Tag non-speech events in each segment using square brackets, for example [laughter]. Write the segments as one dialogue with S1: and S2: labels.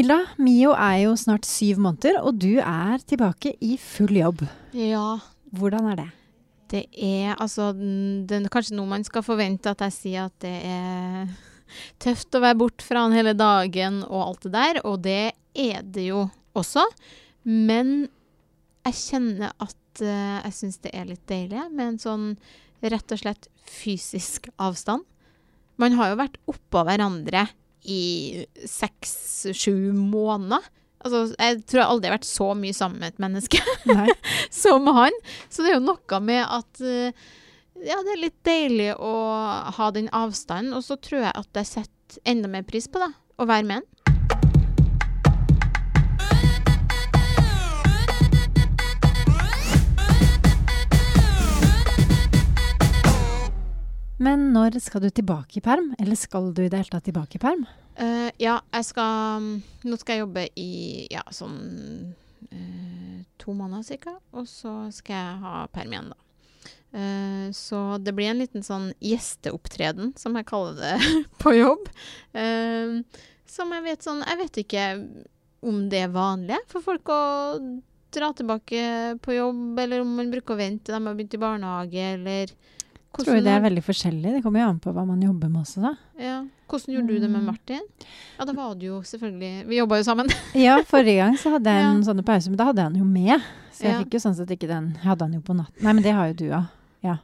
S1: Milla, Mio er jo snart syv måneder, og du er tilbake i full jobb.
S2: Ja,
S1: Hvordan er det?
S2: det er altså Det er kanskje noe man skal forvente at jeg sier at det er tøft å være borte fra han hele dagen og alt det der, og det er det jo også. Men jeg kjenner at uh, jeg syns det er litt deilig med en sånn rett og slett fysisk avstand. Man har jo vært oppå hverandre i seks-sju måneder. Altså, jeg tror jeg aldri har vært så mye sammen med et menneske [laughs] som han. Så det er jo noe med at eh, ja, det er litt deilig å ha den avstanden. Og så tror jeg at jeg setter enda mer pris på det, å være med han.
S1: Men når skal du tilbake i perm? Eller skal du i det hele tatt tilbake i perm?
S2: Uh, ja, jeg skal Nå skal jeg jobbe i ja, sånn uh, to måneder ca. Og så skal jeg ha perm igjen, da. Uh, så det blir en liten sånn gjesteopptreden, som jeg kaller det, [laughs] på jobb. Uh, som jeg vet sånn Jeg vet ikke om det er vanlig for folk å dra tilbake på jobb, eller om man bruker å vente til de har begynt i barnehage, eller
S1: Jeg tror jo det er veldig forskjellig. Det kommer jo an på hva man jobber med også, da.
S2: ja. Hvordan gjorde du det med. Martin? Ja, da var det jo selvfølgelig Vi jobba jo sammen. [laughs]
S1: Ja, forrige gang så hadde jeg en
S2: Ja.
S1: sånn pause, men da hadde jeg den jo med. Så jeg
S2: Ja.
S1: fikk jo sånn sett ikke den Jeg hadde han jo på natten. Nei, men det har jo du òg.
S2: Ja,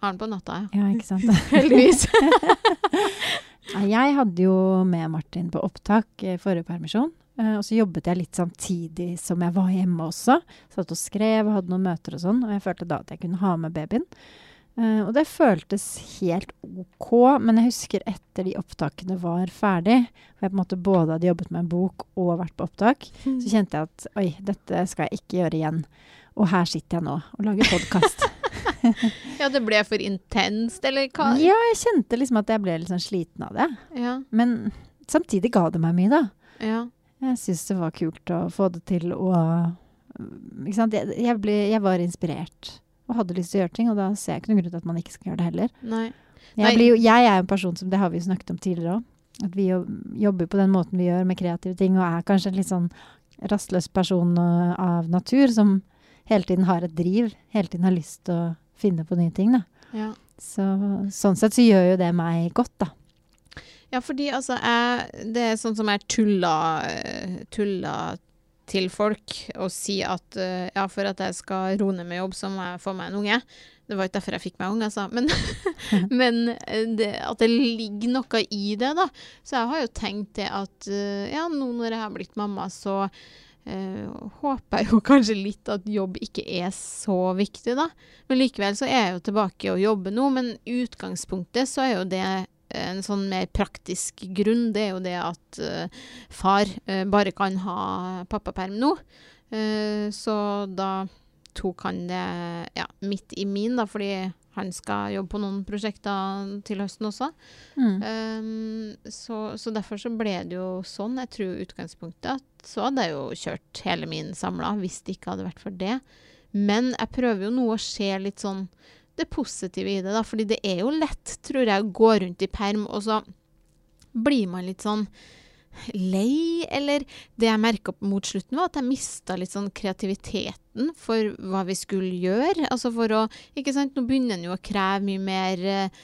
S2: har han på natta, ja.
S1: Ja, ikke sant. [laughs] [laughs]
S2: Heldigvis.
S1: Jeg hadde jo med Martin på opptak i forrige permisjon. eh, og så jobbet jeg litt samtidig som jeg var hjemme også. Satt og skrev og hadde noen møter og sånn. Og jeg følte da at jeg kunne ha med babyen. Eh, og det føltes helt OK, men jeg husker etter de opptakene var ferdig, og jeg på en måte både hadde jobbet med en bok og vært på opptak, så kjente jeg at oi, dette skal jeg ikke gjøre igjen. Og her sitter jeg nå og lager podkast. [laughs] [laughs]
S2: ja, det ble for intenst, eller hva?
S1: ja, jeg kjente liksom at jeg ble litt sånn sliten av det.
S2: Ja.
S1: Men samtidig ga det meg mye, da.
S2: ja.
S1: Jeg syns det var kult å få det til å Ikke sant. Jeg, jeg, ble, jeg var inspirert og hadde lyst til å gjøre ting, og da ser jeg ikke noen grunn til at man ikke skal gjøre det heller.
S2: Nei. Nei.
S1: Jeg, blir jo, jeg er en person som Det har vi jo snakket om tidligere òg. At vi jobber på den måten vi gjør med kreative ting, og er kanskje en litt sånn rastløs person øh, av natur som hele tiden har et driv. Hele tiden har lyst til å finne på nye ting, da.
S2: Ja.
S1: Så, sånn sett så gjør jo det meg godt, da.
S2: ja, fordi altså jeg Det er sånn som jeg tulla, eh, tulla til folk og si at uh, ja, for at jeg skal roe ned med jobb, så må jeg få meg en unge. Det var ikke derfor jeg fikk meg unge, altså. Men, [laughs] men eh, det, at det ligger noe i det, da. Så jeg har jo tenkt det at uh, ja, nå når jeg har blitt mamma, så uh, håper jeg jo [laughs] kanskje litt at jobb ikke er så viktig, da. Men likevel så er jeg jo tilbake og jobber nå. Men utgangspunktet så er jo det en sånn mer praktisk grunn. Det er jo det at uh, far uh, bare kan ha pappaperm nå. Uh, så da tok han det ja, midt i min, da, fordi han skal jobbe på noen prosjekter til høsten også.
S1: Mm.
S2: Um, så, så derfor så ble det jo sånn. Jeg tror utgangspunktet at så hadde jeg jo kjørt hele min samla, hvis det ikke hadde vært for det. Men jeg prøver jo nå å se litt sånn det positive i det, da. Fordi det er jo lett, tror jeg, å gå rundt i perm, og så blir man litt sånn lei, eller det jeg merka mot slutten, var at jeg mista litt sånn kreativiteten for hva vi skulle gjøre. Altså for å Ikke sant, nå begynner en jo å kreve mye mer uh,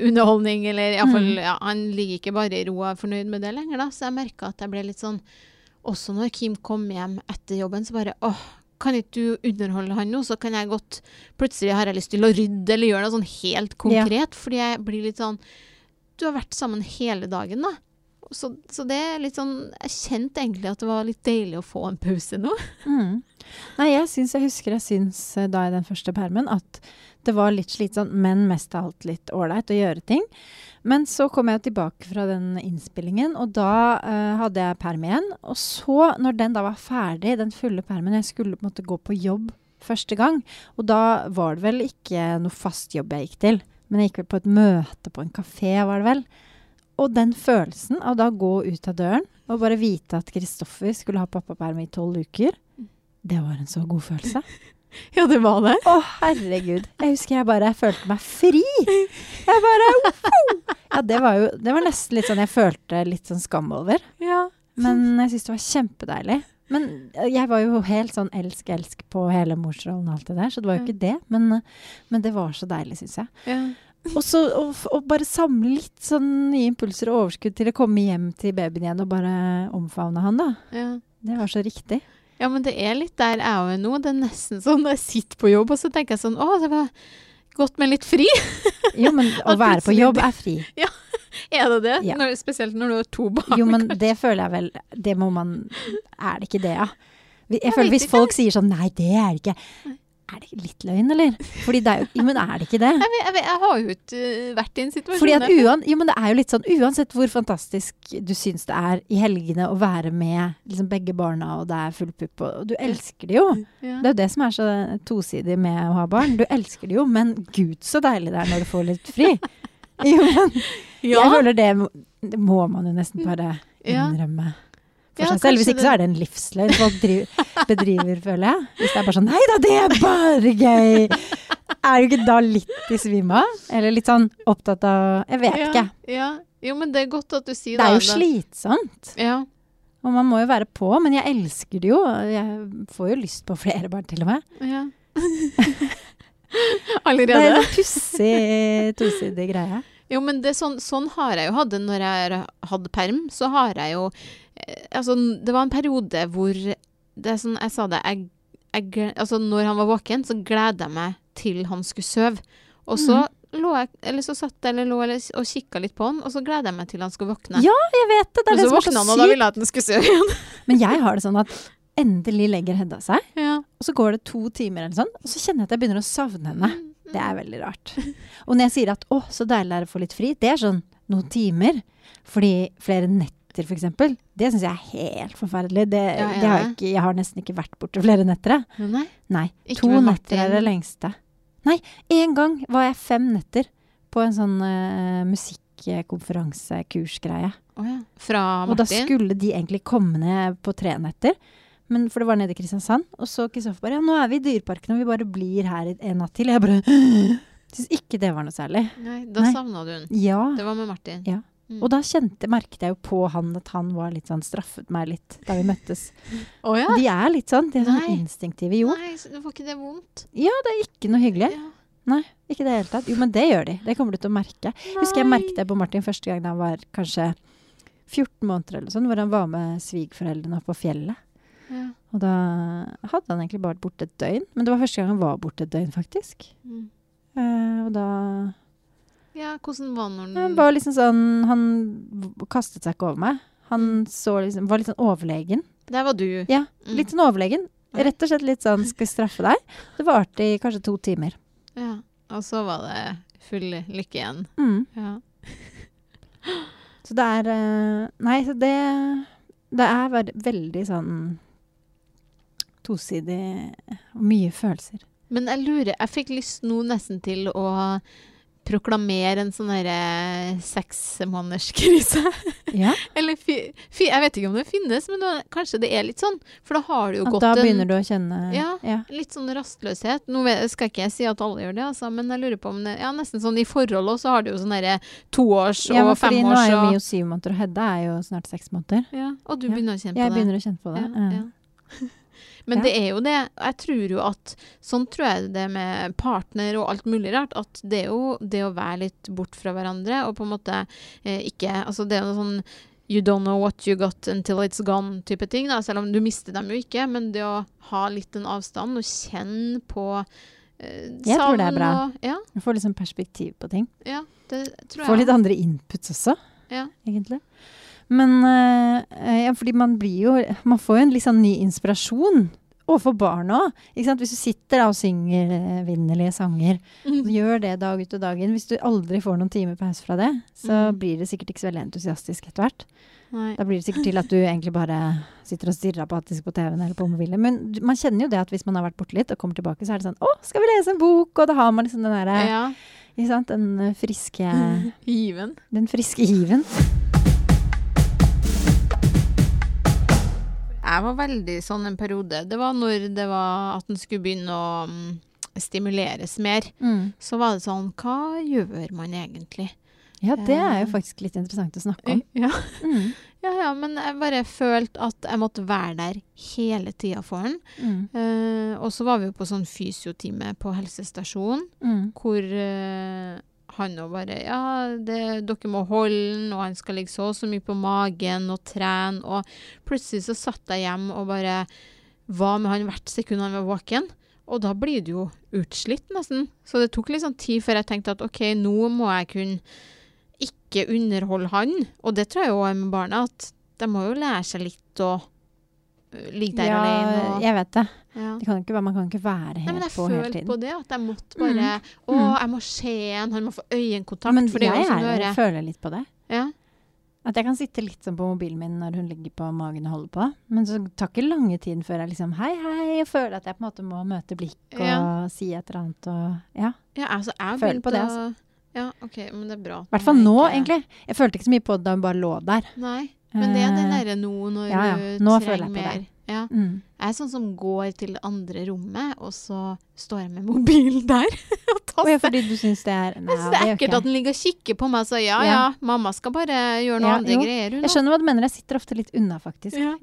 S2: underholdning, eller iallfall
S1: Mm.
S2: ja, Han ligger ikke bare i ro og er fornøyd med det lenger, da. Så jeg merka at jeg ble litt sånn Også når Kim kom hjem etter jobben, så bare åh, kan ikke du underholde han nå, så kan jeg godt Plutselig har jeg lyst til å rydde eller gjøre noe sånn helt konkret, fordi jeg blir litt sånn Du har vært sammen hele dagen, da. Så, så det er litt sånn Jeg kjente egentlig at det var litt deilig å få en pause nå.
S1: Mm. Nei, jeg syns Jeg husker jeg syns eh, da i den første permen at det var litt slitsomt, men mest av alt litt ålreit å gjøre ting. Men så kom jeg tilbake fra den innspillingen, og da uh, hadde jeg perm igjen. Og så, når den da var ferdig, den fulle permen Jeg skulle på en måte gå på jobb første gang. Og da var det vel ikke noe fast jobb jeg gikk til, men jeg gikk vel på et møte på en kafé, var det vel. Og den følelsen av da å gå ut av døren og bare vite at Kristoffer skulle ha pappaperm i tolv uker, det var en så god følelse. [laughs]
S2: Ja, det var det.
S1: Å, herregud. Jeg husker jeg bare følte meg fri. Jeg bare wow! Ja, det var jo Det var nesten litt sånn jeg følte litt sånn skam over.
S2: Ja.
S1: Men jeg syns det var kjempedeilig. Men eh, jeg var jo helt sånn elsk-elsk på hele morsrollen og alt det der, så det var jo ikke det. Men, men det var så deilig, syns jeg.
S2: Ja.
S1: Og så å bare samle litt sånn nye impulser og overskudd til å komme hjem til babyen igjen og bare omfavne han, da.
S2: Ja.
S1: Det var så riktig.
S2: Ja, men det er litt der jeg er nå. Det er nesten sånn jeg sitter på jobb, og så tenker jeg sånn Å, det var godt med litt fri.
S1: Jo, men [laughs] å være på jobb er fri. [laughs] Ja.
S2: Er det det?
S1: Ja.
S2: Når, spesielt når du har to barn.
S1: Jo, men det føler jeg vel Det må man Er det ikke det, ja? Jeg
S2: Jeg
S1: føler hvis folk sier sånn Nei, det er det ikke. Er det litt løgn, eller? Fordi det er jo men er det ikke det?
S2: Jeg, vet, jeg, vet, jeg har jo ikke uh, vært i en situasjon
S1: Fordi at uan, jo, men det er jo litt sånn Uansett hvor fantastisk du syns det er i helgene å være med liksom begge barna, og det er full pupp, og du elsker det jo.
S2: ja.
S1: Det er jo det som er så tosidig med å ha barn. Du elsker det jo, men gud så deilig det er når du får litt fri. [laughs] Jo, men
S2: ja.
S1: jeg føler det, det må man jo nesten bare innrømme. Ja. For
S2: Ja,
S1: seg selv. Hvis
S2: ikke
S1: ikke så er det en livsløgn folk driver, bedriver, [laughs] føler jeg. Hvis det er bare sånn Nei da, det er bare gøy! Er du ikke da litt i svime av? Eller litt sånn opptatt av Jeg vet
S2: ja.
S1: ikke.
S2: Ja. Jo, men det er godt at du sier
S1: Det Det er jo slitsomt.
S2: Ja.
S1: Og man må jo være på, men jeg elsker det jo. Jeg får jo lyst på flere barn, til og med.
S2: ja. [laughs] Allerede?
S1: Det er en pussig tosidig greie.
S2: Jo, men det sånn, sånn har jeg jo hatt det når jeg har hatt perm. Så har jeg jo Altså, det var en periode hvor det er sånn, Jeg sa det jeg, jeg, Altså, når han var våken, så gleda jeg meg til han skulle sove. Og så
S1: mm.
S2: lå jeg Eller så satt jeg eller lå eller, og kikka litt på han, og så gleda jeg meg til han skulle våkne.
S1: Ja, jeg vet det. Det er det
S2: så
S1: som er
S2: våkna han, og da ville jeg at han skulle sove igjen. [laughs]
S1: Men jeg har det sånn at endelig legger Hedda seg,
S2: ja.
S1: og så går det to timer eller sånn, og så kjenner jeg at jeg begynner å savne henne. Det er veldig rart. Og når jeg sier at 'å, så deilig det er å få litt fri', det er sånn noen timer. Fordi flere netter, for eksempel, det syns jeg er helt forferdelig. Det,
S2: Ja, jeg
S1: det har jeg, ikke, jeg har nesten ikke vært borte flere netter, jeg.
S2: Nei.
S1: Nei. To netter er det lengste. Nei, en gang var jeg fem netter på en sånn uh, musikkonferansekursgreie.
S2: Oh, ja. Fra
S1: Og da skulle de egentlig komme ned på tre netter. Men for det var nede i Kristiansand. Og så Kristoffer bare Ja, nå er vi i Dyreparken, og vi bare blir her en natt til. Jeg bare [gasps] Syns ikke det var noe særlig.
S2: Nei, da savna du den.
S1: Ja.
S2: Det var med Martin.
S1: Ja.
S2: Mm.
S1: Og da kjente, merket jeg jo på han at han var litt sånn straffet meg litt da vi møttes. [laughs]
S2: oh, ja?
S1: De er litt sånn. De er sånn
S2: Nei.
S1: instinktive. Jo,
S2: Nei, så Får ikke det vondt?
S1: ja, det er ikke noe hyggelig.
S2: Ja.
S1: Ikke det hele tatt. Jo, men det gjør de. Det kommer du til å merke. Husker jeg merket det på Martin første gang da han var kanskje 14 måneder eller sånn, hvor han var med svigerforeldrene opp på fjellet.
S2: Ja.
S1: Og da hadde han egentlig bare vært borte et døgn. Men det var første gang han var borte et døgn, faktisk.
S2: Mm.
S1: Uh, og da
S2: ja, hvordan var han når
S1: Han
S2: han
S1: var liksom sånn Han kastet seg ikke over meg. Han så liksom, var litt sånn overlegen.
S2: Der var du.
S1: Ja,
S2: Mm.
S1: litt sånn overlegen. Rett og slett litt sånn 'skal straffe deg'. Det varte i kanskje to timer.
S2: Ja. Og så var det full lykke igjen.
S1: Mm.
S2: Ja. [laughs]
S1: Så det er eh, Nei, så det Det er veldig sånn tosidig og mye følelser.
S2: Men jeg lurer Jeg fikk lyst nå nesten til å proklamere en sånn herre seksmånederskrise.
S1: Ja, [laughs]
S2: Eller fy, fy, Jeg vet ikke om det finnes, men da, kanskje det er litt sånn. For da har du jo
S1: At
S2: gått
S1: da
S2: en
S1: begynner du å kjenne
S2: Ja.
S1: ja.
S2: litt sånn rastløshet. Nå skal ikke jeg si at alle gjør det, altså, men jeg lurer på om det Ja, nesten sånn i forhold òg, så har du jo sånn herre toårs
S1: Ja, men
S2: og
S1: nå
S2: femårs
S1: er jo
S2: vi
S1: jo syv måneder, og Hedda er jo snart seks måneder.
S2: ja, Og du begynner å kjenne
S1: Jeg
S2: på det?
S1: begynner å kjenne på det.
S2: Ja,
S1: Ja.
S2: Men
S1: Ja.
S2: det er jo det. Jeg tror jo at Sånn tror jeg det med partner og alt mulig rart. At det er jo det å være litt bort fra hverandre og på en måte eh, ikke Altså det er jo sånn You don't know what you got until it's gone-type ting. Da. Selv om du mister dem jo ikke. Men det å ha litt en avstand og kjenne på eh,
S1: Jeg tror det er bra.
S2: Og, ja,
S1: Du får liksom perspektiv på ting.
S2: ja, det tror jeg.
S1: Får litt andre inputs også,
S2: Ja.
S1: egentlig. Men eh, ja, fordi man blir jo Man får jo en litt sånn ny inspirasjon. Overfor barn òg. Hvis du sitter da og synger eh, vinnerlige sanger,
S2: Mm.
S1: gjør det dag ut og dag inn. Hvis du aldri får noen timer pause fra det, så
S2: Mm.
S1: blir det sikkert ikke så veldig entusiastisk etter hvert.
S2: Nei.
S1: Da blir det sikkert til at du egentlig bare sitter og stirrer apatisk på TV-en eller på mobilen. Men man kjenner jo det at hvis man har vært borte litt og kommer tilbake, så er det sånn Å, skal vi lese en bok? Og da har man liksom den derre
S2: Ja.
S1: Sant? Den eh, friske [laughs]
S2: Given.
S1: Den friske hiven.
S2: Jeg var veldig sånn en periode. Det var når det var at den skulle begynne å mm, stimuleres mer.
S1: Mm.
S2: Så var det sånn Hva gjør man egentlig?
S1: Ja, det er jo
S2: Eh.
S1: faktisk litt interessant å snakke om.
S2: Ja.
S1: Mm. [laughs]
S2: Ja, ja, men jeg bare følte at jeg måtte være der hele tida for han.
S1: Mm.
S2: Uh, og så var vi jo på sånn fysiotime på helsestasjonen,
S1: Mm.
S2: hvor eh, han og bare Ja, det, dere må holde han, og han skal ligge så og så mye på magen og trene. Og plutselig så satt jeg hjem og bare var med han hvert sekund han var våken. Og da blir du jo utslitt, nesten. Så det tok litt sånn tid før jeg tenkte at OK, nå må jeg kunne ikke underholde han. Og det tror jeg òg er med barna, at de må jo lære seg litt å ligge der
S1: ja,
S2: alene. Og,
S1: jeg vet det.
S2: ja.
S1: det kan ikke, man kan ikke være
S2: Nei,
S1: helt
S2: men jeg
S1: på hele tiden.
S2: på det, at jeg måtte bare Å,
S1: Mm.
S2: jeg må se en han må få øyekontakt.
S1: Men
S2: for det
S1: jeg er,
S2: hører.
S1: føler litt på det.
S2: Ja.
S1: At jeg kan sitte litt sånn på mobilen min når hun ligger på magen og holder på. Men så tar ikke lange tiden før jeg liksom hei, hei, og føler at jeg på en måte må møte blikk og
S2: Ja.
S1: si et eller annet og Ja.
S2: ja, altså, jeg
S1: Føler på det, altså.
S2: Ja, OK, men det er bra.
S1: I hvert fall nå, egentlig. Jeg følte ikke så mye på det da hun bare lå der.
S2: Nei. Men det er den
S1: Eh,
S2: derre nå når
S1: ja, ja.
S2: du
S1: Nå
S2: trenger
S1: føler jeg
S2: mer.
S1: det.
S2: Ja.
S1: Mm.
S2: Jeg er sånn som går til det andre rommet, og så står jeg med mobilen [laughs] der. og
S1: ja, fordi du syns det er Nei,
S2: Jeg synes det er ekkelt at den ligger og kikker på meg og sier ja,
S1: Ja.
S2: ja, mamma skal bare gjøre noe andre
S1: jo.
S2: greier. Hun,
S1: Jeg skjønner hva du mener. Jeg sitter ofte litt unna, faktisk.
S2: Ja.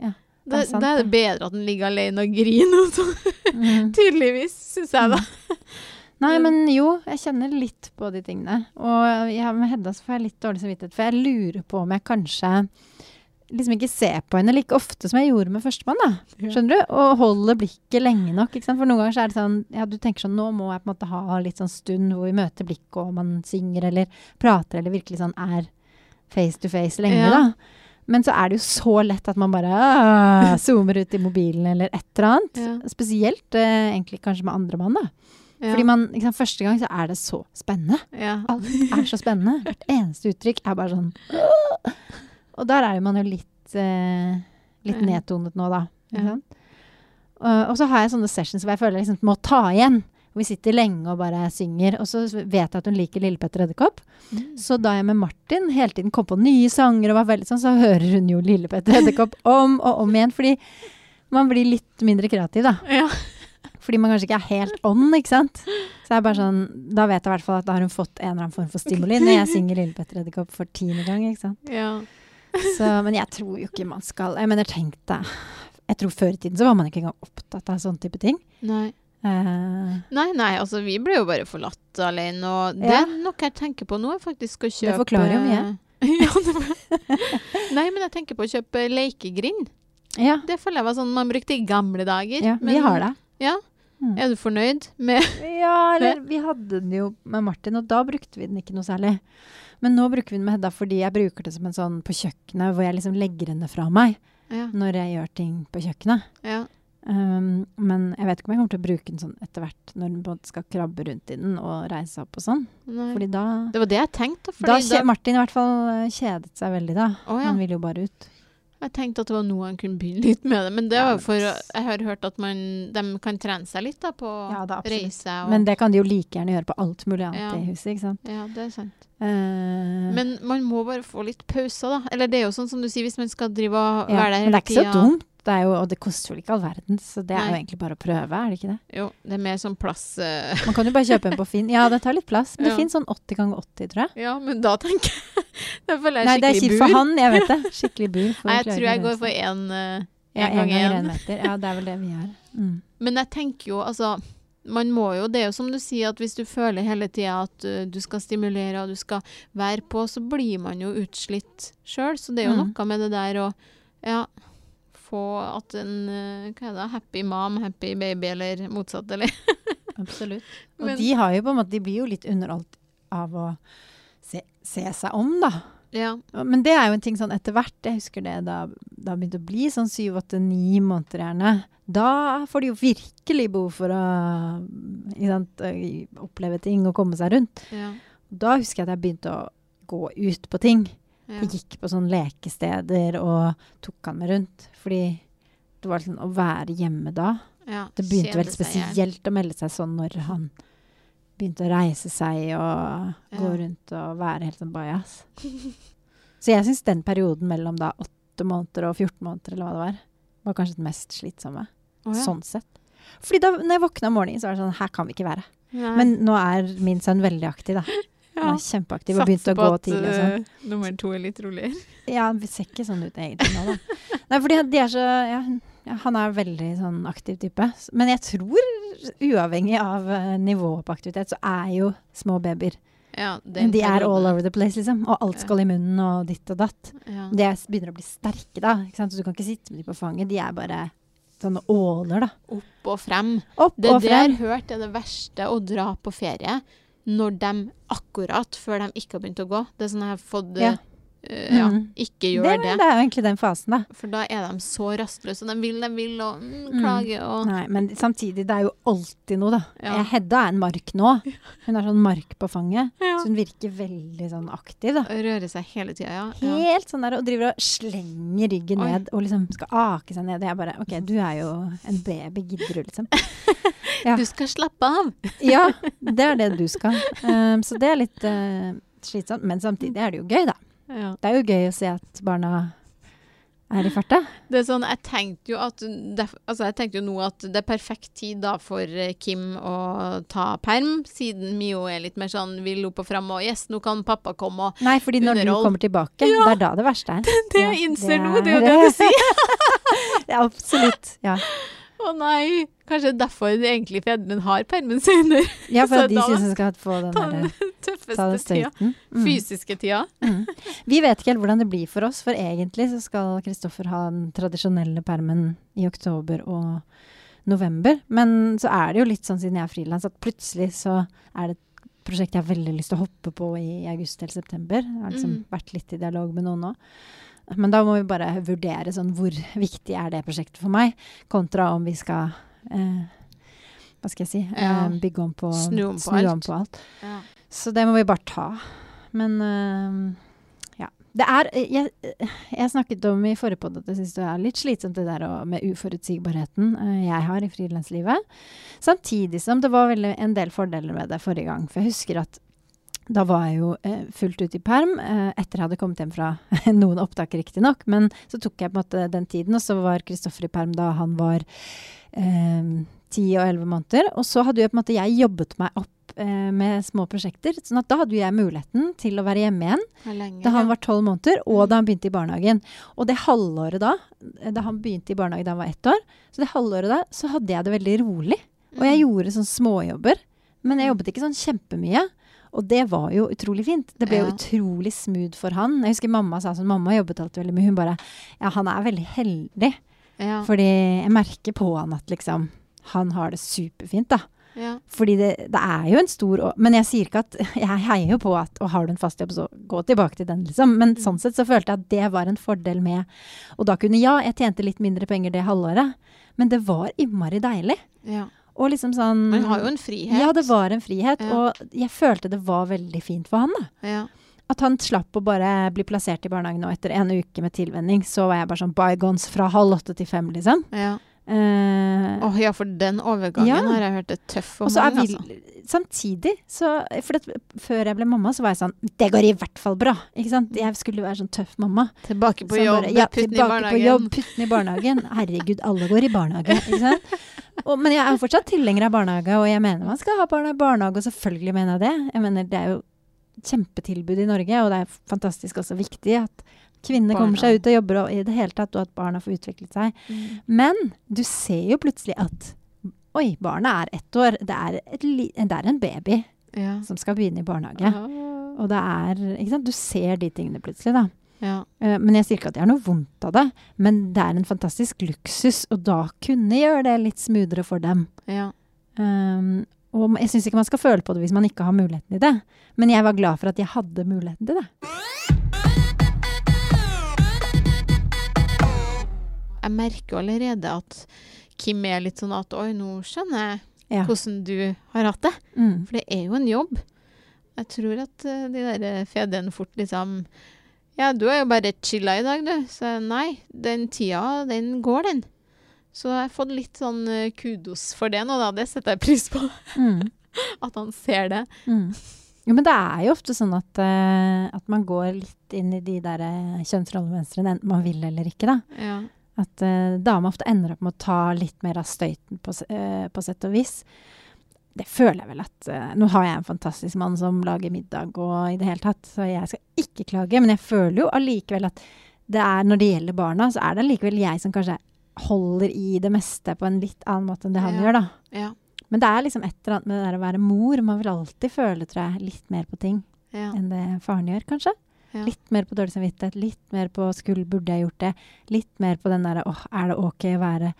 S2: Da,
S1: det er
S2: det er det bedre at den ligger alene og griner. og
S1: Mm. [laughs]
S2: Tydeligvis, syns jeg da.
S1: Nei,
S2: Mm.
S1: men jo, jeg kjenner litt på de tingene. Og jeg, med Hedda så får jeg litt dårlig samvittighet, for jeg lurer på om jeg kanskje liksom ikke ser på henne like ofte som jeg gjorde med førstemann, da. Skjønner du? Og holder blikket lenge nok. Ikke sant? For noen ganger så er det sånn Ja, du tenker sånn Nå må jeg på en måte ha litt sånn stund hvor vi møter blikket, og man synger eller prater eller virkelig sånn er face to face lenge,
S2: Ja.
S1: da. Men så er det jo så lett at man bare øh, [laughs] zoomer ut i mobilen eller et eller annet.
S2: Ja.
S1: Spesielt eh, egentlig kanskje med andre mann, da.
S2: Ja.
S1: Fordi man, sant, Første gang så er det så spennende. Alt er så spennende. Hvert eneste uttrykk er bare sånn «Åh!» [laughs] Og der er man jo litt, eh, litt nedtonet nå, da.
S2: Ja.
S1: Uh, Og, og så har jeg sånne sessions hvor jeg føler jeg liksom må ta igjen. Vi sitter lenge og bare synger. Og så vet jeg at hun liker Lille Petter Edderkopp.
S2: Mm.
S1: Så da jeg med Martin hele tiden kom på nye sanger, og var veldig sånn, så hører hun jo Lille Petter Edderkopp om og om igjen. Fordi man blir litt mindre kreativ, da.
S2: Ja.
S1: Fordi man kanskje ikke er helt on, ikke sant. Så jeg er bare sånn, Da vet jeg i hvert fall at da har hun fått en eller annen form for stimuli når jeg [laughs] synger Lille Petter Edderkopp for tiende gang. ikke sant.
S2: ja.
S1: Så, men jeg tror jo ikke man skal Jeg mener, tenk deg Jeg tror før i tiden så var man ikke engang opptatt av sånne type ting.
S2: Nei.
S1: Uh,
S2: Nei, nei, altså vi ble jo bare forlatt alene, og det
S1: Ja.
S2: er noe jeg tenker på nå, er faktisk å kjøpe Det
S1: forklarer jo mye. [laughs]
S2: Nei, men jeg tenker på å kjøpe lekegrind.
S1: ja,
S2: Det føler jeg var sånn man brukte i gamle dager.
S1: ja, vi har det.
S2: Ja.
S1: Mm.
S2: Er du fornøyd med
S1: Ja, eller [laughs] vi hadde den jo med Martin, og da brukte vi den ikke noe særlig. Men nå bruker vi den med Hedda fordi jeg bruker det som en sånn på kjøkkenet, hvor jeg liksom legger henne fra meg
S2: Ja.
S1: når jeg gjør ting på kjøkkenet.
S2: ja.
S1: Um, men jeg vet ikke om jeg kommer til å bruke den sånn etter hvert, når den skal krabbe rundt i den og reise opp og sånn.
S2: Nei.
S1: Fordi da
S2: Det var det jeg tenkte.
S1: Da
S2: da,
S1: Martin i hvert fall eh, kjedet seg veldig, da.
S2: Oh, ja.
S1: Han ville jo bare ut.
S2: Jeg tenkte at det var noe han kunne begynne litt med det. Men det var for Jeg har hørt at man, de kan trene seg litt da på
S1: Ja, da,
S2: reise. Og,
S1: Men det kan de jo like gjerne gjøre på alt mulig annet
S2: Ja.
S1: i huset, ikke sant.
S2: ja, det er sant.
S1: Uh,
S2: Men man må bare få litt pauser, da. Eller det er jo sånn som du sier, hvis man skal drive og
S1: ja,
S2: være der
S1: men det er ikke så dumt. Det jo, og det koster vel ikke all verden, så det er jo egentlig bare å prøve, er det ikke det?
S2: Jo, det er mer sånn plass uh...
S1: Man kan jo bare kjøpe en på Finn. Ja, det tar litt plass, men
S2: Ja.
S1: det finnes sånn 80 ganger 80, tror jeg.
S2: Ja, men da tenker jeg [laughs] Da føler jeg
S1: Nei, det er
S2: skikkelig
S1: kjipt for han, jeg vet det. [laughs] Skikkelig bur.
S2: Nei, jeg tror jeg går for én uh,
S1: ja,
S2: en gang én.
S1: meter. Ja, det er vel det vi gjør. Mm.
S2: Men jeg tenker jo, altså man må jo, Det er jo som du sier, at hvis du føler hele tida at uh, du skal stimulere og du skal være på, så blir man jo utslitt sjøl. Så det er jo
S1: Mm.
S2: noe med det der å ja, få at en uh, hva er det, happy mom, happy baby, eller motsatt, eller
S1: Absolutt. [laughs] Og
S2: Men-
S1: de har jo på en måte De blir jo litt underholdt av å se, se seg om, da.
S2: Ja.
S1: Men det er jo en ting sånn etter hvert. Jeg husker det da det begynte å bli sånn syv, åtte, ni måneder gjerne. Da får de jo virkelig behov for å sant, øh, oppleve ting og komme seg rundt.
S2: ja,
S1: Da husker jeg at jeg begynte å gå ut på ting.
S2: Ja.
S1: Jeg gikk på sånne lekesteder og tok han med rundt. Fordi det var sånn å være hjemme da.
S2: ja.
S1: Det begynte vel spesielt å melde seg sånn når han begynte å reise seg og gå rundt og være helt sånn bajas. [laughs] Så jeg syns den perioden mellom da åtte måneder og 14 måneder, eller hva det var, var kanskje den mest slitsomme.
S2: Oh, ja.
S1: Sånn sett. Fordi da når jeg våkna om morgenen, så var det sånn Her kan vi ikke være.
S2: Nei.
S1: Men nå er min sønn veldig aktiv, da. Han er kjempeaktiv og begynte å gå tidlig Satser på at
S2: uh, nummer to er litt roligere. [laughs]
S1: Ja, vi ser ikke sånn ut egentlig nå, da. Nei, fordi de er så ja, ja, Han er veldig sånn aktiv type. Men jeg tror, uavhengig av uh, nivået på aktivitet, så er jo små babyer
S2: Ja,
S1: De er all over the place, liksom. Og alt skal i munnen, og ditt og datt.
S2: Ja.
S1: De er, begynner å bli sterke, da. Så du kan ikke sitte med dem på fanget. De er bare sånne åler, da.
S2: Opp og frem.
S1: Opp
S2: Det
S1: og
S2: det
S1: frem.
S2: har hørt er det verste, å dra på ferie når de akkurat før de ikke har begynt å gå. Det er sånn jeg har fått
S1: Ja.
S2: Uh, Ja,
S1: Mm.
S2: ikke
S1: Det,
S2: gjør det.
S1: det er jo egentlig den fasen, da.
S2: For da er de så rastløse. De vil, de vil, og mm,
S1: klage
S2: klager og
S1: Nei, men samtidig, det er jo alltid noe, da.
S2: Ja.
S1: Hedda er en mark nå. Hun har sånn mark på fanget.
S2: Ja.
S1: Så hun virker veldig sånn aktiv, da.
S2: Rører seg hele tida, ja. ja.
S1: Helt sånn der, og driver og slenger ryggen
S2: Oi.
S1: ned og liksom skal ake seg ned. Og jeg bare OK, du er jo en baby, gidder du, liksom? [laughs] Ja.
S2: Du skal slappe av! [laughs]
S1: Ja, det er det du skal. Um, så det er litt uh, slitsomt. Men samtidig er det jo gøy, da.
S2: Ja.
S1: Det er jo gøy å se at barna er i farta.
S2: Det er sånn, jeg tenkte jo at det, altså jeg tenkte jo nå at det er perfekt tid da for eh, Kim å ta perm, siden Mio er litt mer sånn vil opp og fram og yes, nå kan pappa komme og
S1: Nei, fordi når du kommer tilbake, det er da det verste er. [laughs]
S2: Det
S1: det
S2: jeg innser
S1: det
S2: nå, det er jo
S1: er-
S2: det du [laughs] sier.
S1: Ja, absolutt. Ja,
S2: Å nei, kanskje derfor de egentlig fedrene har permen senere.
S1: ja for de syns de skal få den
S2: den [laughs]
S1: den
S2: tøffeste tida.
S1: Mm.
S2: Fysiske tida.
S1: Mm. Vi vet ikke helt hvordan det blir for oss, for egentlig så skal Kristoffer ha den tradisjonelle permen i oktober og november. Men så er det jo litt sånn siden jeg er frilans, at plutselig så er det et prosjekt jeg har veldig lyst til å hoppe på i august eller september. Jeg har liksom
S2: Mm.
S1: vært litt i dialog med noen nå. Men da må vi bare vurdere sånn hvor viktig er det prosjektet for meg, kontra om vi skal eh, hva skal jeg si?
S2: Ja.
S1: Eh, bygge om på
S2: Snu om på
S1: snu
S2: alt.
S1: om på alt.
S2: Ja.
S1: Så det må vi bare ta. Men eh, ja. Det er jeg, jeg snakket om i forrige podd at jeg syns det er litt slitsomt det der å- med uforutsigbarheten øh, jeg har i frilanslivet. Samtidig som det var en del fordeler med det forrige gang. For jeg husker at da var jeg jo eh, fullt ut i perm eh, etter jeg hadde kommet hjem fra [laughs] noen opptak, riktignok. Men så tok jeg på en måte den tiden, og så var Kristoffer i perm da han var ti og elleve måneder. Og så hadde jo på en måte jeg jobbet meg opp eh, med små prosjekter. sånn at da hadde jeg muligheten til å være hjemme igjen
S2: lenge?
S1: da han var tolv måneder, og da han begynte i barnehagen. Og det halvåret da, eh, da han begynte i barnehage da han var ett år, så det halvåret da, så hadde jeg det veldig rolig. Og jeg
S2: Mm.
S1: gjorde sånn småjobber. Men jeg jobbet ikke sånn kjempemye. Og det var jo utrolig fint. Det ble jo utrolig smooth for han. Jeg husker mamma sa sånn, mamma jobbet alltid veldig mye. Hun bare, ja han er veldig heldig.
S2: ja.
S1: Fordi jeg merker på han at liksom, han har det superfint da.
S2: ja.
S1: Fordi det, det er jo en stor Men jeg sier ikke at [laughs] Jeg heier jo på at Og har du en fast jobb, så gå tilbake til den, liksom. Men
S2: Mm.
S1: sånn sett så følte jeg at det var en fordel med Og da kunne Ja, jeg tjente litt mindre penger det halvåret, men det var innmari deilig.
S2: ja.
S1: Og liksom sånn
S2: Man har jo en frihet.
S1: Ja, det var en frihet.
S2: Ja.
S1: Og jeg følte det var veldig fint for han, da.
S2: Ja.
S1: At han slapp å bare bli plassert i barnehagen, og etter en uke med tilvenning, så var jeg bare sånn bygons fra halv åtte til fem, liksom.
S2: ja.
S1: Eh,
S2: oh, ja, for den overgangen
S1: Ja.
S2: har jeg hørt er tøff for mange, altså.
S1: samtidig så For det, før jeg ble mamma, så var jeg sånn Det går i hvert fall bra. Ikke sant? Jeg skulle være sånn tøff mamma.
S2: Tilbake på jobb,
S1: bare, ja,
S2: putten i barnehagen.
S1: jobb, putten i barnehagen. Herregud, alle går i barnehage. Ikke sant? Og, men jeg er jo fortsatt tilhenger av barnehage, og jeg mener man skal ha barna i barnehage, og selvfølgelig mener jeg det. Jeg mener Det er jo kjempetilbud i Norge, og det er fantastisk også viktig at kvinner
S2: Barna.
S1: kommer seg ut og jobber og i det hele tatt, og at barna får utviklet seg.
S2: Mm.
S1: Men du ser jo plutselig at Oi, barnet er ett år. Det er, et, det er en baby
S2: Ja.
S1: som skal begynne i barnehage.
S2: Aha.
S1: Og det er ikke sant? Du ser de tingene plutselig, da.
S2: ja.
S1: Uh, men jeg sier ikke at jeg har noe vondt av det. Men det er en fantastisk luksus å da kunne gjøre det litt smoothere for dem.
S2: Ja.
S1: Um, og jeg syns ikke man skal føle på det hvis man ikke har muligheten til det. Men jeg var glad for at jeg hadde muligheten til det.
S2: Jeg merker allerede at Kim er litt sånn at Oi, nå skjønner jeg
S1: Ja.
S2: hvordan du har hatt det.
S1: Mm.
S2: For det er jo en jobb. Jeg tror at eh, de der fedrene fort liksom Ja, du har jo bare chilla i dag, du. Så nei, den tida, den går, den. Så jeg har fått litt sånn eh, kudos for det nå, da. Det setter jeg pris på.
S1: Mm. [laughs]
S2: At han ser det.
S1: Mm. Ja, men det er jo ofte sånn at, uh, at man går litt inn i de der kjønnsrollemønstrene, enten man vil eller ikke, da.
S2: Ja.
S1: At uh, dama ofte ender opp med å ta litt mer av støyten, på, eh, på sett og vis. det føler jeg vel at eh, Nå har jeg en fantastisk mann som lager middag og i det hele tatt, så jeg skal ikke klage. Men jeg føler jo allikevel at det er, når det gjelder barna, så er det allikevel jeg som kanskje holder i det meste på en litt annen måte enn det han
S2: Ja.
S1: gjør, da.
S2: Ja.
S1: Men det er liksom et eller annet med det der å være mor. Man vil alltid føle, tror jeg, litt mer på ting
S2: Ja.
S1: enn det faren gjør, kanskje.
S2: Ja.
S1: Litt mer på dårlig samvittighet, litt mer på skulle, burde jeg gjort det. Litt mer på den derre åh, er det ok å være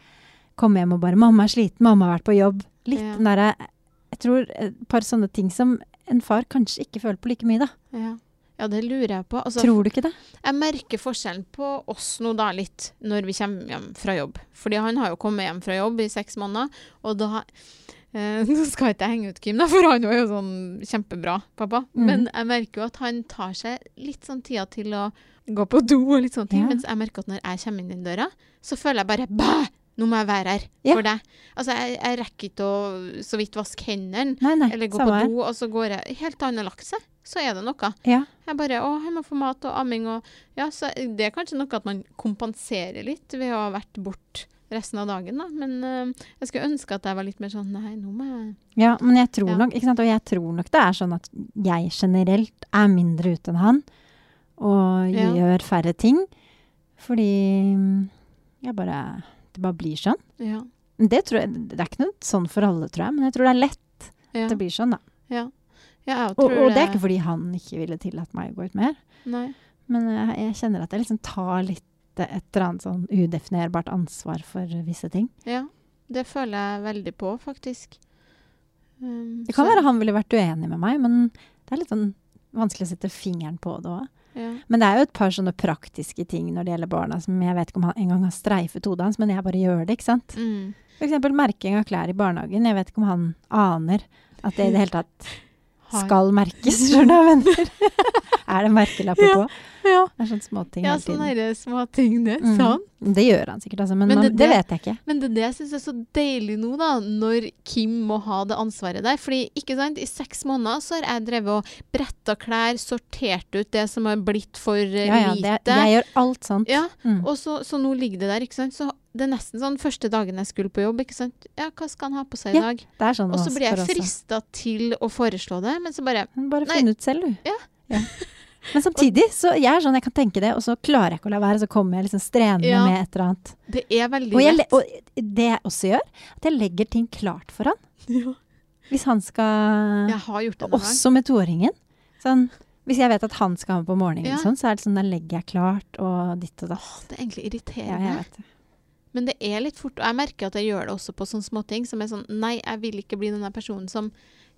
S1: Komme hjem og bare 'Mamma er sliten, mamma har vært på jobb'. Litt
S2: Ja.
S1: den derre Jeg tror et par sånne ting som en far kanskje ikke føler på like mye, da.
S2: Ja. ja, det lurer jeg på. Altså,
S1: tror du ikke det?
S2: Jeg merker forskjellen på oss nå da litt når vi kommer hjem fra jobb. Fordi han har jo kommet hjem fra jobb i seks måneder, og da [laughs] Nå skal ikke jeg henge ut Kim, da, for han var jo sånn kjempebra pappa.
S1: Mm.
S2: Men jeg merker jo at han tar seg litt sånn tida til å gå på do og litt sånne ting.
S1: Ja.
S2: Mens jeg merker at når jeg kommer inn den døra, så føler jeg bare Bæ! Nå må jeg være her
S1: Ja.
S2: for deg. Altså, jeg, jeg rekker ikke å så vidt vaske hendene. Eller gå på do, og så går jeg helt har lagt seg. Så er det noe.
S1: Ja.
S2: Jeg bare Å, jeg må få mat og amming og Ja, så det er kanskje noe at man kompenserer litt ved å ha vært bort resten av dagen, da. Men uh, jeg skulle ønske at jeg var litt mer sånn Nei, nå må jeg
S1: Ja, men jeg tror
S2: Ja.
S1: nok ikke sant? Og jeg tror nok det er sånn at jeg generelt er mindre ute enn han. Og
S2: Ja.
S1: gjør færre ting. Fordi mm, jeg bare Det bare blir sånn.
S2: Ja.
S1: Det, tror jeg, det er ikke noe sånn for alle, tror jeg. Men jeg tror det er lett at det blir sånn, da.
S2: ja.
S1: Og, og det er ikke fordi han ikke ville tillatt meg å gå ut mer.
S2: Nei.
S1: Men jeg, jeg kjenner at jeg liksom tar litt eh, et eller annet sånn udefinerbart ansvar for visse ting.
S2: Ja. Det føler jeg veldig på, faktisk. Um,
S1: Det kan
S2: så-
S1: være han ville vært uenig med meg, men det er litt sånn vanskelig å sette fingeren på det òg.
S2: ja.
S1: Men det er jo et par sånne praktiske ting når det gjelder barna, som jeg vet ikke om han engang har streifet hodet hans, men jeg bare gjør det, ikke sant.
S2: Mm.
S1: Eksempel merking av klær i barnehagen. Jeg vet ikke om han aner at det i det hele tatt skal merkes, skjønner du, venner. [laughs] er det merkelapper på?
S2: Ja,
S1: Det er sånne småting
S2: ja
S1: hele tiden.
S2: sånne der småting, det.
S1: Mm.
S2: Sant?
S1: Det gjør han sikkert, altså, men,
S2: Men det-
S1: man,
S2: det-
S1: vet jeg ikke.
S2: Men det er det jeg syns er så deilig nå, da, når Kim må ha det ansvaret der. Fordi, ikke sant, i seks måneder så har jeg drevet og bretta klær, sortert ut det som har blitt for uh,
S1: Ja, ja,
S2: lite.
S1: det, jeg gjør alt sånt.
S2: Ja,
S1: Mm.
S2: og så, så nå ligger det der, ikke sant. Så det er nesten sånn første dagen jeg skulle på jobb, ikke sant. Ja, hva skal han ha på seg i
S1: Ja,
S2: dag?
S1: Det er sånn
S2: Og så blir jeg frista til å foreslå det, men så bare
S1: Bare finn ut selv, du.
S2: Ja. Ja. [laughs]
S1: Men samtidig, så jeg er sånn, jeg kan tenke det, og så klarer jeg ikke å la være, så kommer jeg liksom strenende
S2: Ja.
S1: med et eller annet.
S2: Det er veldig
S1: Og, jeg,
S2: lett.
S1: og det jeg også gjør, at jeg legger ting klart for han. [laughs]
S2: Ja.
S1: Hvis han skal
S2: Jeg har gjort det noen
S1: også med toåringen. Sånn, hvis jeg vet at han skal ha med på morgenen,
S2: Ja.
S1: sånn, så er det sånn, da legger jeg klart, og ditt og datt.
S2: Det er egentlig
S1: Ja,
S2: irriterende.
S1: jeg vet det.
S2: Men det er litt fort, og jeg merker at jeg gjør det også på sånne småting som er sånn Nei, jeg vil ikke bli denne personen som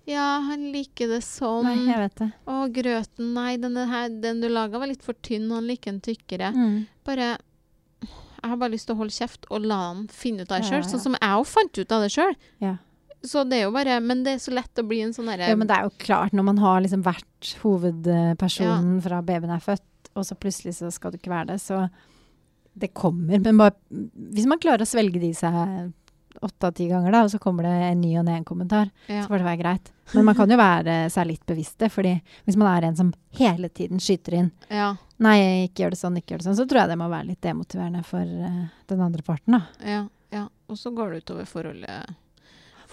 S2: Ja, han liker det sånn.
S1: Nei, jeg vet det.
S2: Å, grøten, nei, her, den du laga var litt for tynn, han liker den tykkere.
S1: Mm.
S2: Bare Jeg har bare lyst til å holde kjeft og la han finne ut av det
S1: Ja,
S2: sjøl,
S1: ja.
S2: sånn som jeg òg fant ut av det sjøl.
S1: Ja.
S2: Så det er jo bare Men det er så lett å bli en sånn derre
S1: Ja, men det er jo klart, når man har liksom vært hovedpersonen fra babyen er født, og så plutselig så skal du ikke være det, så det kommer. Men bare, hvis man klarer å svelge de seg åtte av ti ganger, da, og så kommer det en ny og ned en kommentar,
S2: ja.
S1: så får det være greit. Men man kan jo være seg litt bevisst fordi hvis man er en som hele tiden skyter inn
S2: ja,
S1: Nei, ikke gjør det sånn, ikke gjør det sånn, så tror jeg det må være litt demotiverende for uh, den andre parten, da.
S2: ja, ja. Og så går det utover forholdet.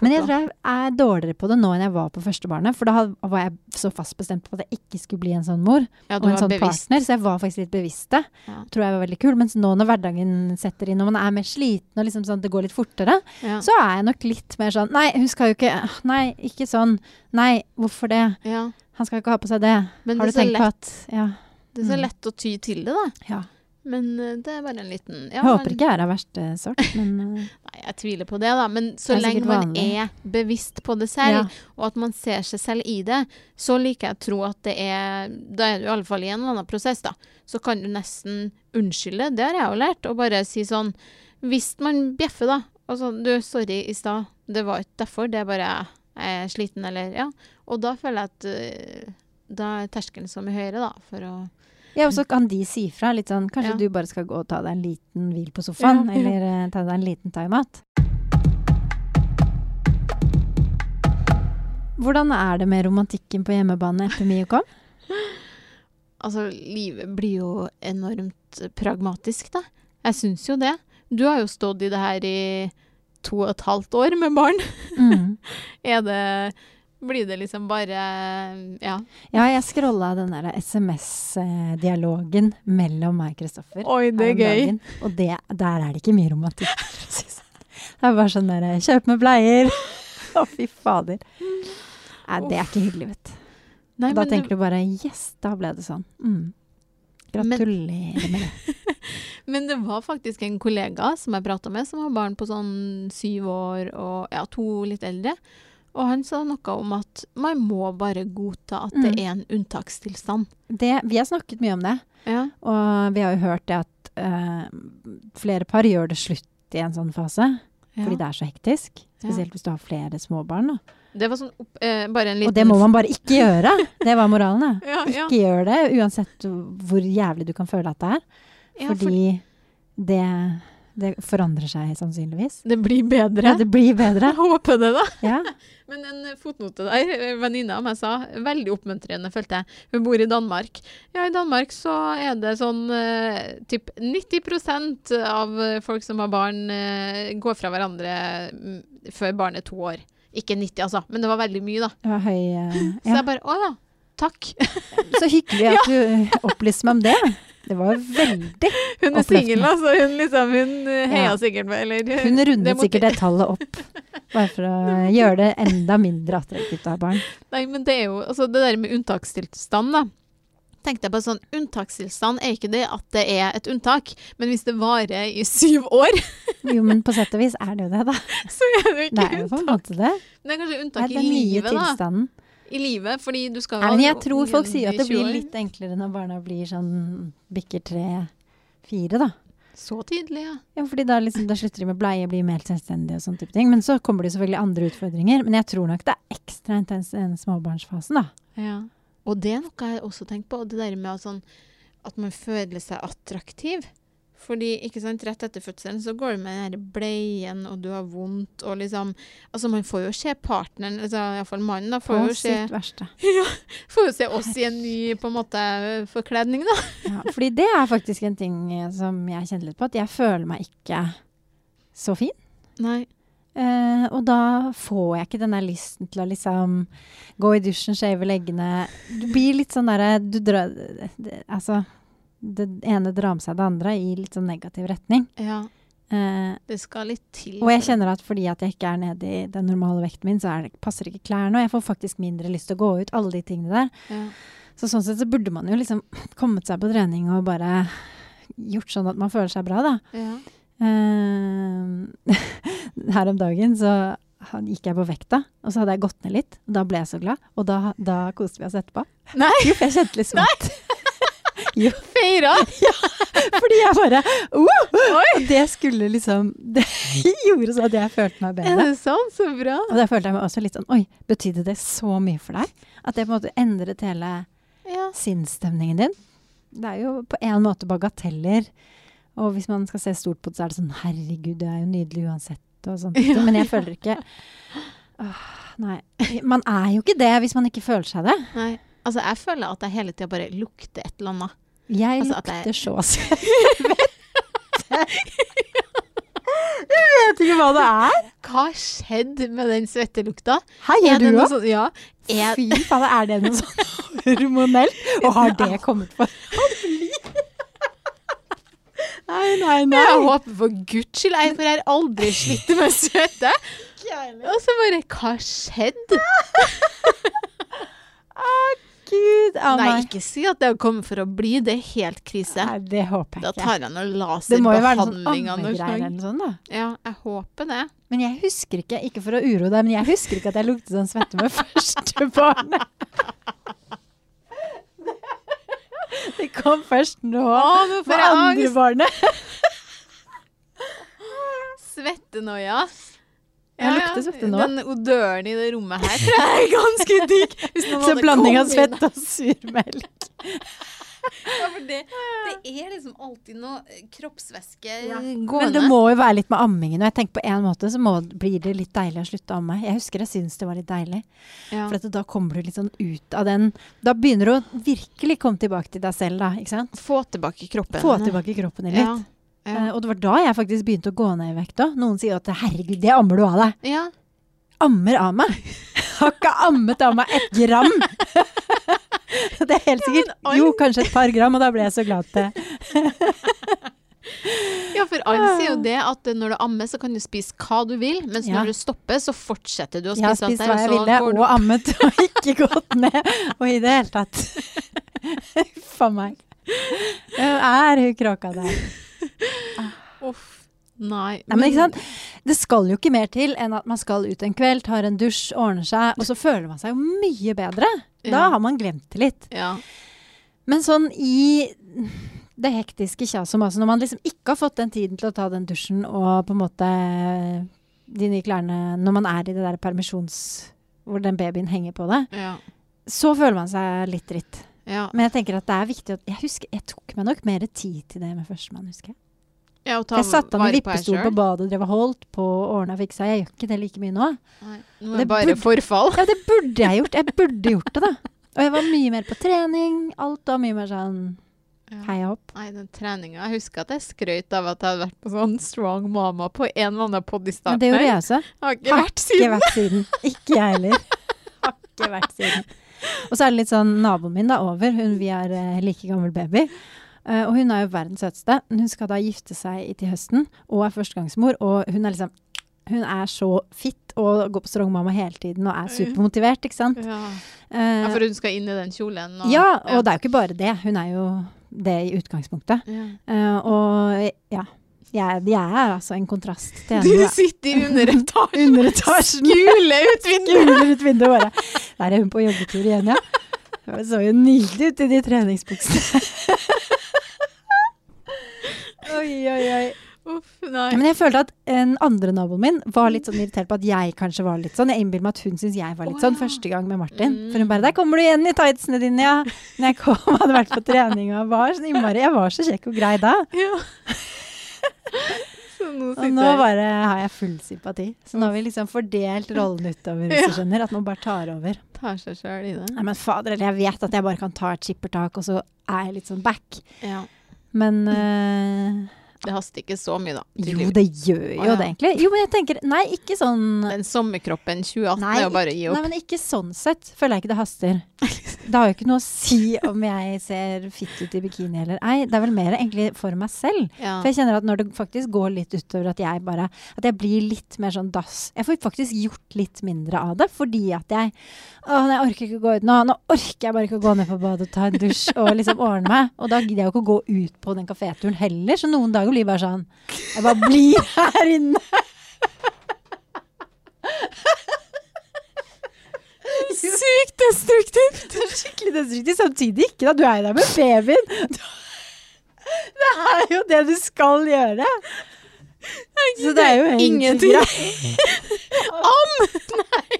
S1: Men jeg tror jeg er dårligere på det nå enn jeg var på første barnet. For da var jeg så fast bestemt på at jeg ikke skulle bli en sånn mor
S2: ja,
S1: og en sånn
S2: bevisst.
S1: partner. Så jeg var faktisk litt bevisst det.
S2: Ja.
S1: Tror jeg var veldig kul. Mens nå når hverdagen setter inn, og man er mer sliten og liksom sånn, det går litt fortere,
S2: Ja.
S1: så er jeg nok litt mer sånn Nei, hun skal jo ikke Nei, ikke sånn. Nei, hvorfor det?
S2: ja.
S1: Han skal ikke ha på seg det.
S2: Men
S1: Har
S2: det
S1: du
S2: er så
S1: på
S2: lett,
S1: at Ja.
S2: det er så
S1: Mm.
S2: lett å ty til det, da.
S1: ja.
S2: Men eh, det er bare en liten ja,
S1: Jeg håper ikke jeg er av verste sort, men eh, [laughs]
S2: jeg tviler på det, da. Men så lenge man er bevisst på det selv,
S1: ja.
S2: og at man ser seg selv i det, så liker jeg å tro at det er Da er du i alle fall i en eller annen prosess, da. Så kan du nesten unnskylde. Det har jeg jo lært. Og bare si sånn Hvis man bjeffer, da. Altså, du, sorry i stad. Det var ikke derfor. Det er bare jeg er sliten, eller Ja. Og da føler jeg at øh, da er terskelen så mye høyere, da, for å
S1: Ja, og så kan de si fra litt sånn Kanskje
S2: Ja.
S1: du bare skal gå og ta deg en liten hvil på sofaen,
S2: Ja,
S1: eller uh, ta deg en liten time-out. Hvordan er det med romantikken på hjemmebane etter Mio kom? [laughs]
S2: Altså, livet blir jo enormt pragmatisk, da. Jeg syns jo det. Du har jo stått i det her i to og et halvt år med barn?
S1: Mm. [laughs]
S2: Er det Blir det liksom bare Ja.
S1: Ja, jeg scrolla den der SMS-dialogen mellom meg og Kristoffer.
S2: Oi, det er gøy.
S1: dagen, Og det, der er det ikke mye romantikk. [laughs] si det sånn. Er bare sånn der Kjøp med bleier. [laughs] Å, fy fader. Nei, det er ikke hyggelig, vet du.
S2: Nei,
S1: Og da
S2: men
S1: tenker du bare Yes, da ble det sånn. Mm. Gratulerer med det. [laughs]
S2: Men det var faktisk en kollega som jeg prata med, som har barn på sånn syv år og ja, to litt eldre. Og han sa noe om at man må bare godta at det
S1: Mm.
S2: er en unntakstilstand.
S1: det. Vi har snakket mye om det,
S2: Ja.
S1: og vi har jo hørt det at uh, flere par gjør det slutt i en sånn fase. Fordi det er så hektisk. Spesielt hvis du har flere småbarn. Da.
S2: Det var sånn opp, eh, bare en liten
S1: Og det må man bare ikke [laughs] gjøre! Det var moralen. da.
S2: ja, ja.
S1: Ikke gjør det, uansett hvor jævlig du kan føle at det er.
S2: Ja, for
S1: Fordi det, det forandrer seg sannsynligvis.
S2: det blir bedre.
S1: Ja, det blir bedre. [laughs]
S2: Jeg håper det, da.
S1: Ja. [laughs]
S2: Men en fotnote der. eh, Venninna av meg sa, veldig oppmuntrende, følte jeg. Hun bor i Danmark. Ja, i Danmark så er det sånn eh, typ 90 av folk som har barn, eh, går fra hverandre mm, før barnet er to år. Ikke 90, altså, men det var veldig mye, da.
S1: Det var høy eh,
S2: Så jeg bare Å ja, takk.
S1: Så hyggelig at [laughs] du opplyste meg om det. Det var veldig [laughs]
S2: Hun er singel, altså. Hun liksom, hun eh, heia
S1: Ja.
S2: sikkert med, eller
S1: Hun rundet sikkert det tallet opp. [laughs] Bare for å gjøre det enda mindre attraktivt å ha barn.
S2: Nei, men det er jo altså det der med unntakstilstand, da. Tenkte jeg på sånn, Unntakstilstand er ikke det at det er et unntak, men hvis det varer i syv år, [laughs]
S1: Jo, men på sett og vis er det jo det, da.
S2: så er det jo
S1: Det er jo på en måte det.
S2: Det er kanskje unntak i livet, da.
S1: Det er den nye tilstanden.
S2: I livet, fordi du skal
S1: Nei, men jeg tror folk sier at det blir litt enklere når barna blir sånn bikker tre-fire, da.
S2: Så tidlig, ja.
S1: Ja, fordi da, liksom, da slutter de med bleie, blir mer selvstendige og sånne type ting. Men så kommer det selvfølgelig andre utfordringer. Men jeg tror nok det er ekstra intens i den småbarnsfasen, da.
S2: ja. Og det er noe jeg også tenker på, det der med at, sånn, at man føler seg attraktiv. Fordi ikke sant, rett etter fødselen så går du med den bleien, og du har vondt, og liksom Altså, man får jo se partneren, altså iallfall mannen, da,
S1: På
S2: får jo se
S1: sitt verste. [laughs]
S2: Får jo se oss i en ny på en måte forkledning, da.
S1: Ja, fordi det er faktisk en ting eh, som jeg kjenner litt på, at jeg føler meg ikke så fin.
S2: Nei.
S1: Eh, og da får jeg ikke den der lysten til å liksom gå i dusjen, shave leggene. Du blir litt sånn derre Du drar Altså, det ene drar med seg det andre i litt sånn negativ retning.
S2: Ja.
S1: Eh,
S2: Det skal litt til.
S1: og jeg kjenner at fordi at jeg ikke er nede i den normale vekten min, så det, passer ikke klærne. Og jeg får faktisk mindre lyst til å gå ut. Alle de tingene der.
S2: ja.
S1: Så sånn sett så burde man jo liksom [clears throat] kommet seg på trening og bare gjort sånn at man føler seg bra, da.
S2: Ja.
S1: Eh, [laughs] her om dagen så gikk jeg på vekta, og så hadde jeg gått ned litt. Og da ble jeg så glad, og da, da koste vi oss etterpå.
S2: Nei. [laughs]
S1: Jo, jeg kjente liksom at [laughs] Jo,
S2: Feira! [laughs]
S1: fordi jeg bare uh! Det skulle liksom Det [laughs] gjorde sånn at jeg følte meg bedre.
S2: Er det sånn? Så bra.
S1: Og da følte jeg meg også litt sånn Oi, betydde det så mye for deg? At det på en måte endret hele
S2: Ja.
S1: sinnsstemningen din? Det er jo på en måte bagateller. Og hvis man skal se stort på det, så er det sånn Herregud, det er jo nydelig uansett. Og sånt.
S2: Ja,
S1: Men jeg føler ikke Åh, Nei. Man er jo ikke det hvis man ikke føler seg det.
S2: Nei. Altså, jeg føler at jeg hele tida bare lukter et eller annet.
S1: Jeg
S2: Altså, lukter jeg-
S1: så [laughs] svette. Jeg vet ikke hva det er.
S2: Hva har skjedd med den svettelukta?
S1: Her
S2: Er
S1: gjør du òg.
S2: sånn- Ja. Er,
S1: Fy faen, er det noe sånn [laughs] hormonelt? Og har det kommet for? Nei, nei, nei.
S2: jeg håper for guds skyld, jeg, for jeg har aldri slitt med svette. Og så bare Hva skjedde? [laughs]
S1: Gud a
S2: Nei, ikke si at det har kommet for å bli. Det er helt krise.
S1: Nei, det håper
S2: Da
S1: jeg ikke.
S2: tar jeg noe
S1: noe sånn
S2: laserbehandling av noe slag.
S1: Sånn, da.
S2: Ja, jeg håper det.
S1: Men jeg husker ikke, ikke for å uroe deg, men jeg husker ikke at jeg luktet sånn svette med [laughs] første barnet. [laughs] Det kom først nå, med andre barnet. [laughs]
S2: Svettenoia.
S1: Jeg lukter svette nå.
S2: Den odøren i det rommet her tror jeg er ganske digg.
S1: Så blanding av svette og surmelk.
S2: Ja, for det, det er liksom alltid noe eh, kroppsvæske
S1: Men
S2: gående.
S1: det må jo være litt med ammingen. Og jeg tenker på en måte så må, blir det litt deilig å slutte å amme. Jeg husker jeg syntes det var litt deilig.
S2: ja.
S1: For at da kommer du litt sånn ut av den Da begynner du å virkelig komme tilbake til deg selv, da. Ikke sant?
S2: Få tilbake kroppen.
S1: Få tilbake kroppen din litt.
S2: Ja. Ja.
S1: Eh, og det var da jeg faktisk begynte å gå ned i vekt òg. Noen sier at herregud, det ammer du av deg.
S2: ja.
S1: Ammer av meg. [laughs] Har ikke ammet av meg ett gram. [laughs] det er helt sikkert. Jo, kanskje et par gram, og da ble jeg så glad til [laughs]
S2: Ja, for alle sier jo det at når du ammer, så kan du spise hva du vil, mens
S1: Ja.
S2: når du stopper, så fortsetter du å
S1: Jeg har
S2: spise
S1: spist hva jeg ville, og ammet, og ikke gått ned. Og i det hele tatt. A meg. Er hun kråka der? [laughs]
S2: Uff. Nei.
S1: Nei, men ikke sant? Det skal jo ikke mer til enn at man skal ut en kveld, tar en dusj, ordner seg, og så føler man seg jo mye bedre. Da har man glemt det litt.
S2: Ja.
S1: Men sånn i det hektiske kjaset om altså når man liksom ikke har fått den tiden til å ta den dusjen og på en måte de nye klærne Når man er i det der permisjons... Hvor den babyen henger på deg,
S2: Ja.
S1: så føler man seg litt dritt.
S2: Ja.
S1: Men jeg tenker at det er viktig Jeg husker, jeg tok meg nok mer tid til det med førstemann, husker jeg.
S2: ja
S1: Jeg satte av en vippestol på
S2: på
S1: badet og drev og holdt på og ordna og fiksa. Jeg gjør ikke det like mye nå.
S2: Nei, Nå
S1: Det
S2: er det bare
S1: burde-
S2: forfall.
S1: Ja, det burde jeg gjort. Jeg burde gjort det, da. Og jeg var mye mer på trening. Alt var mye mer sånn
S2: Ja.
S1: heia opp.
S2: Nei, den treninga Jeg husker at jeg skrøt av at jeg hadde vært på sånn Strong Mama på en eller annen pod i
S1: Men
S2: starten.
S1: det gjorde jeg også.
S2: Har ikke
S1: Har
S2: vært
S1: Ikke
S2: siden.
S1: vært siden. Ikke jeg heller. [laughs] Har ikke vært siden. Og så er det litt sånn naboen min da over. Hun, vi er eh, like gammel baby. Eh, og hun er jo verdens søteste. Hun skal da gifte seg i- til høsten og er førstegangsmor. Og hun er liksom Hun er så fit og går på Strong Mama hele tiden og er supermotivert, ikke sant.
S2: Ja.
S1: Eh,
S2: ja, for hun skal inn i den kjolen. Og,
S1: ja, og det er jo ikke bare det. Hun er jo det i utgangspunktet.
S2: Ja.
S1: Eh, og ja. Jeg, jeg er altså en kontrast til henne.
S2: Du sitter i underetasjen [laughs]
S1: Under etasjen.
S2: Skule ut vinduet!
S1: Skule ut vinduet bare. Der er hun på joggetur igjen, ja. Hun så jo nydelig ut i de treningsbuksene. [laughs] oi, oi, oi.
S2: Uff, nei.
S1: Men jeg følte at en andre naboen min var litt sånn irritert på at jeg kanskje var litt sånn. Jeg innbiller meg at hun syntes jeg var litt
S2: oh,
S1: sånn første gang med Martin.
S2: Mm.
S1: For hun bare 'Der kommer du igjen i tightsene dine, ja'. Når jeg kom, hadde vært på trening og var sånn innmari Jeg var så kjekk og grei da.
S2: Ja. [laughs] Så nå
S1: Og nå bare har jeg full sympati. Så nå har vi liksom fordelt rollen utover, hvis du skjønner. At man bare tar over.
S2: tar seg sjøl i det.
S1: Nei, men fader, jeg vet at jeg bare kan ta et skippertak, og så er jeg litt sånn back.
S2: Ja.
S1: Men øh,
S2: Det haster ikke så mye, da.
S1: Jo, det gjør jo
S2: Å, ja.
S1: det egentlig. Jo, men jeg tenker Nei, ikke sånn
S2: Den sommerkroppen 2018
S1: Nei,
S2: er jo bare å gi
S1: Nei, men ikke sånn sett. Føler jeg ikke det haster. Det har jo ikke noe å si om jeg ser fitt ut i bikini eller ei. Det er vel mer egentlig for meg selv.
S2: Ja.
S1: For jeg kjenner at når det faktisk går litt utover at jeg bare At jeg blir litt mer sånn dass. Jeg får faktisk gjort litt mindre av det fordi at jeg Å, nei, jeg orker ikke å gå ut nå. Nå orker jeg bare ikke å gå ned på badet og ta en dusj og liksom ordne meg. Og da gidder jeg jo ikke å gå ut på den kaféturen heller, så noen dager blir bare sånn Jeg bare blir her inne.
S2: Sykt destruktivt!
S1: Skikkelig destruktivt. Samtidig ikke, da. Du er jo der med babyen. Det er jo det du skal gjøre. Så det er jo
S2: Ingenting.
S1: Am! [laughs] Nei.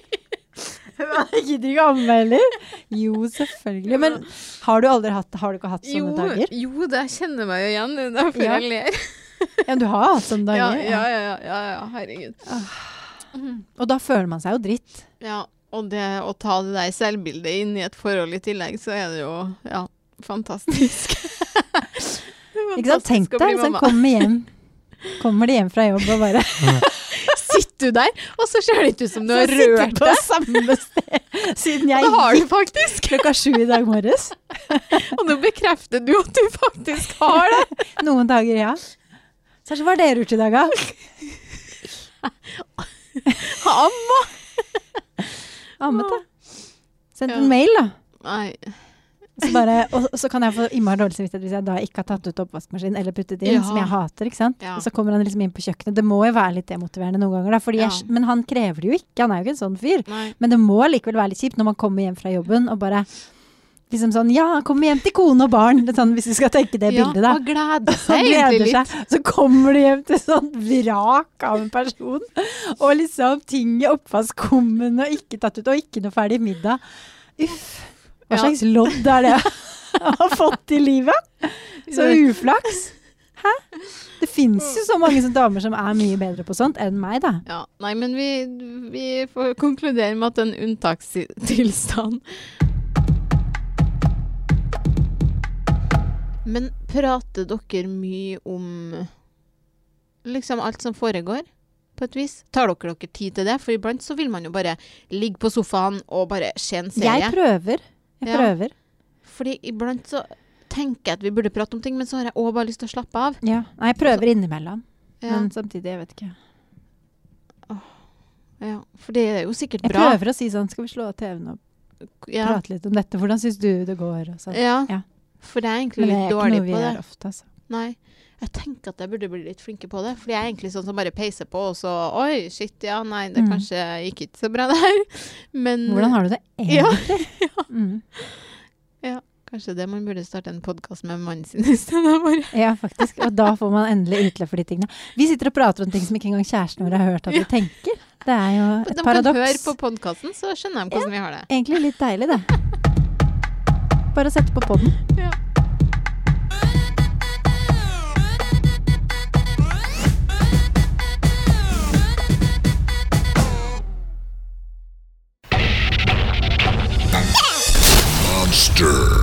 S1: [laughs] Jeg gidder ikke amme heller. Jo, selvfølgelig. Men har du aldri hatt Har du ikke hatt sånne
S2: Jo,
S1: dager?
S2: jo, det kjenner meg jo igjen. Det er derfor
S1: Ja.
S2: jeg ler. [laughs]
S1: Ja, du har hatt sånne dager.
S2: ja, ja, ja, ja, ja, herregud.
S1: Og da føler man seg jo dritt.
S2: Ja, og det å ta det der selvbildet inn i et forhold i tillegg, så er det jo ja, fantastisk. Er [laughs]
S1: Ikke sant? Tenk
S2: fantastisk å
S1: deg hvis han
S2: mamma.
S1: kommer hjem Kommer de hjem fra jobb og bare
S2: du der, og så ser det ikke ut som du har rørt
S1: på
S2: deg.
S1: samme sted siden jeg
S2: Det har du faktisk.
S1: klokka sju i dag morges. [laughs]
S2: Og nå bekrefter du at du faktisk har det.
S1: Noen dager, ja. Så hva har dere gjort i dag, da?
S2: Amma.
S1: Ammet, da. Sendt
S2: Ja.
S1: en mail, da.
S2: Nei.
S1: Så bare, og og så kan jeg få innmari dårlig samvittighet hvis jeg da ikke har tatt ut oppvaskmaskinen eller puttet inn,
S2: Ja.
S1: som jeg hater. ikke sant?
S2: Ja.
S1: Og så kommer han liksom inn på kjøkkenet. Det må jo være litt demotiverende noen ganger, da.
S2: Ja.
S1: jeg, men han krever det jo ikke. Han er jo ikke en sånn fyr.
S2: Nei.
S1: Men det må likevel være litt kjipt når man kommer hjem fra jobben og bare liksom sånn Ja, kom hjem til kone og barn, sånn, hvis vi skal tenke det
S2: Ja,
S1: bildet, da.
S2: og
S1: glede [laughs]
S2: seg egentlig litt.
S1: seg. Så kommer du hjem til sånn vrak av en person, og liksom ting i oppvaskkummen og ikke tatt ut, og ikke noe ferdig middag. Uff. Hva
S2: Ja.
S1: slags lodd er det [laughs] jeg har fått i livet? Så uflaks. Hæ? Det fins jo så mange damer som er mye bedre på sånt enn meg, da.
S2: Ja, nei, men vi, vi får konkludere med at det er en unntakstilstand. Men prater dere mye om liksom alt som foregår, på et vis. Tar dere dere tid til det? For iblant så vil man jo bare ligge på sofaen og bare se en serie.
S1: Jeg prøver. Jeg
S2: Ja.
S1: prøver.
S2: Fordi iblant så tenker jeg at vi burde prate om ting, men så har jeg òg bare lyst til å slappe av.
S1: Ja. Nei, jeg prøver innimellom.
S2: Ja,
S1: Men samtidig, jeg vet ikke.
S2: ja. For det er jo sikkert bra.
S1: Jeg prøver å si sånn Skal vi slå av TV-en og
S2: Ja.
S1: prate litt om dette? Hvordan syns du det går? Sånn.
S2: ja.
S1: Ja.
S2: For det er egentlig litt dårlig
S1: Men det
S2: litt
S1: er ikke noe vi
S2: på
S1: gjør ofte, altså.
S2: Nei. Jeg tenker at jeg burde bli litt flinke på det. Fordi jeg er egentlig sånn som bare peiser på, og så Oi, shit, ja, nei, det
S1: Mm.
S2: kanskje gikk ikke så bra der. [laughs] Men
S1: Hvordan har du det [laughs]
S2: Ja.
S1: ja. Mm.
S2: kanskje det man burde starte en podkast med mannen sin i stedet. Bare. [laughs]
S1: Ja, faktisk. Og da får man endelig utløp for de tingene. Vi sitter og prater om ting som ikke engang kjæresten vår har hørt at vi tenker. Det er jo et
S2: De kan høre på podkasten, så skjønner de hvordan vi har det.
S1: Egentlig litt deilig, det. Bare sett sette på poden.
S2: Ja. Master.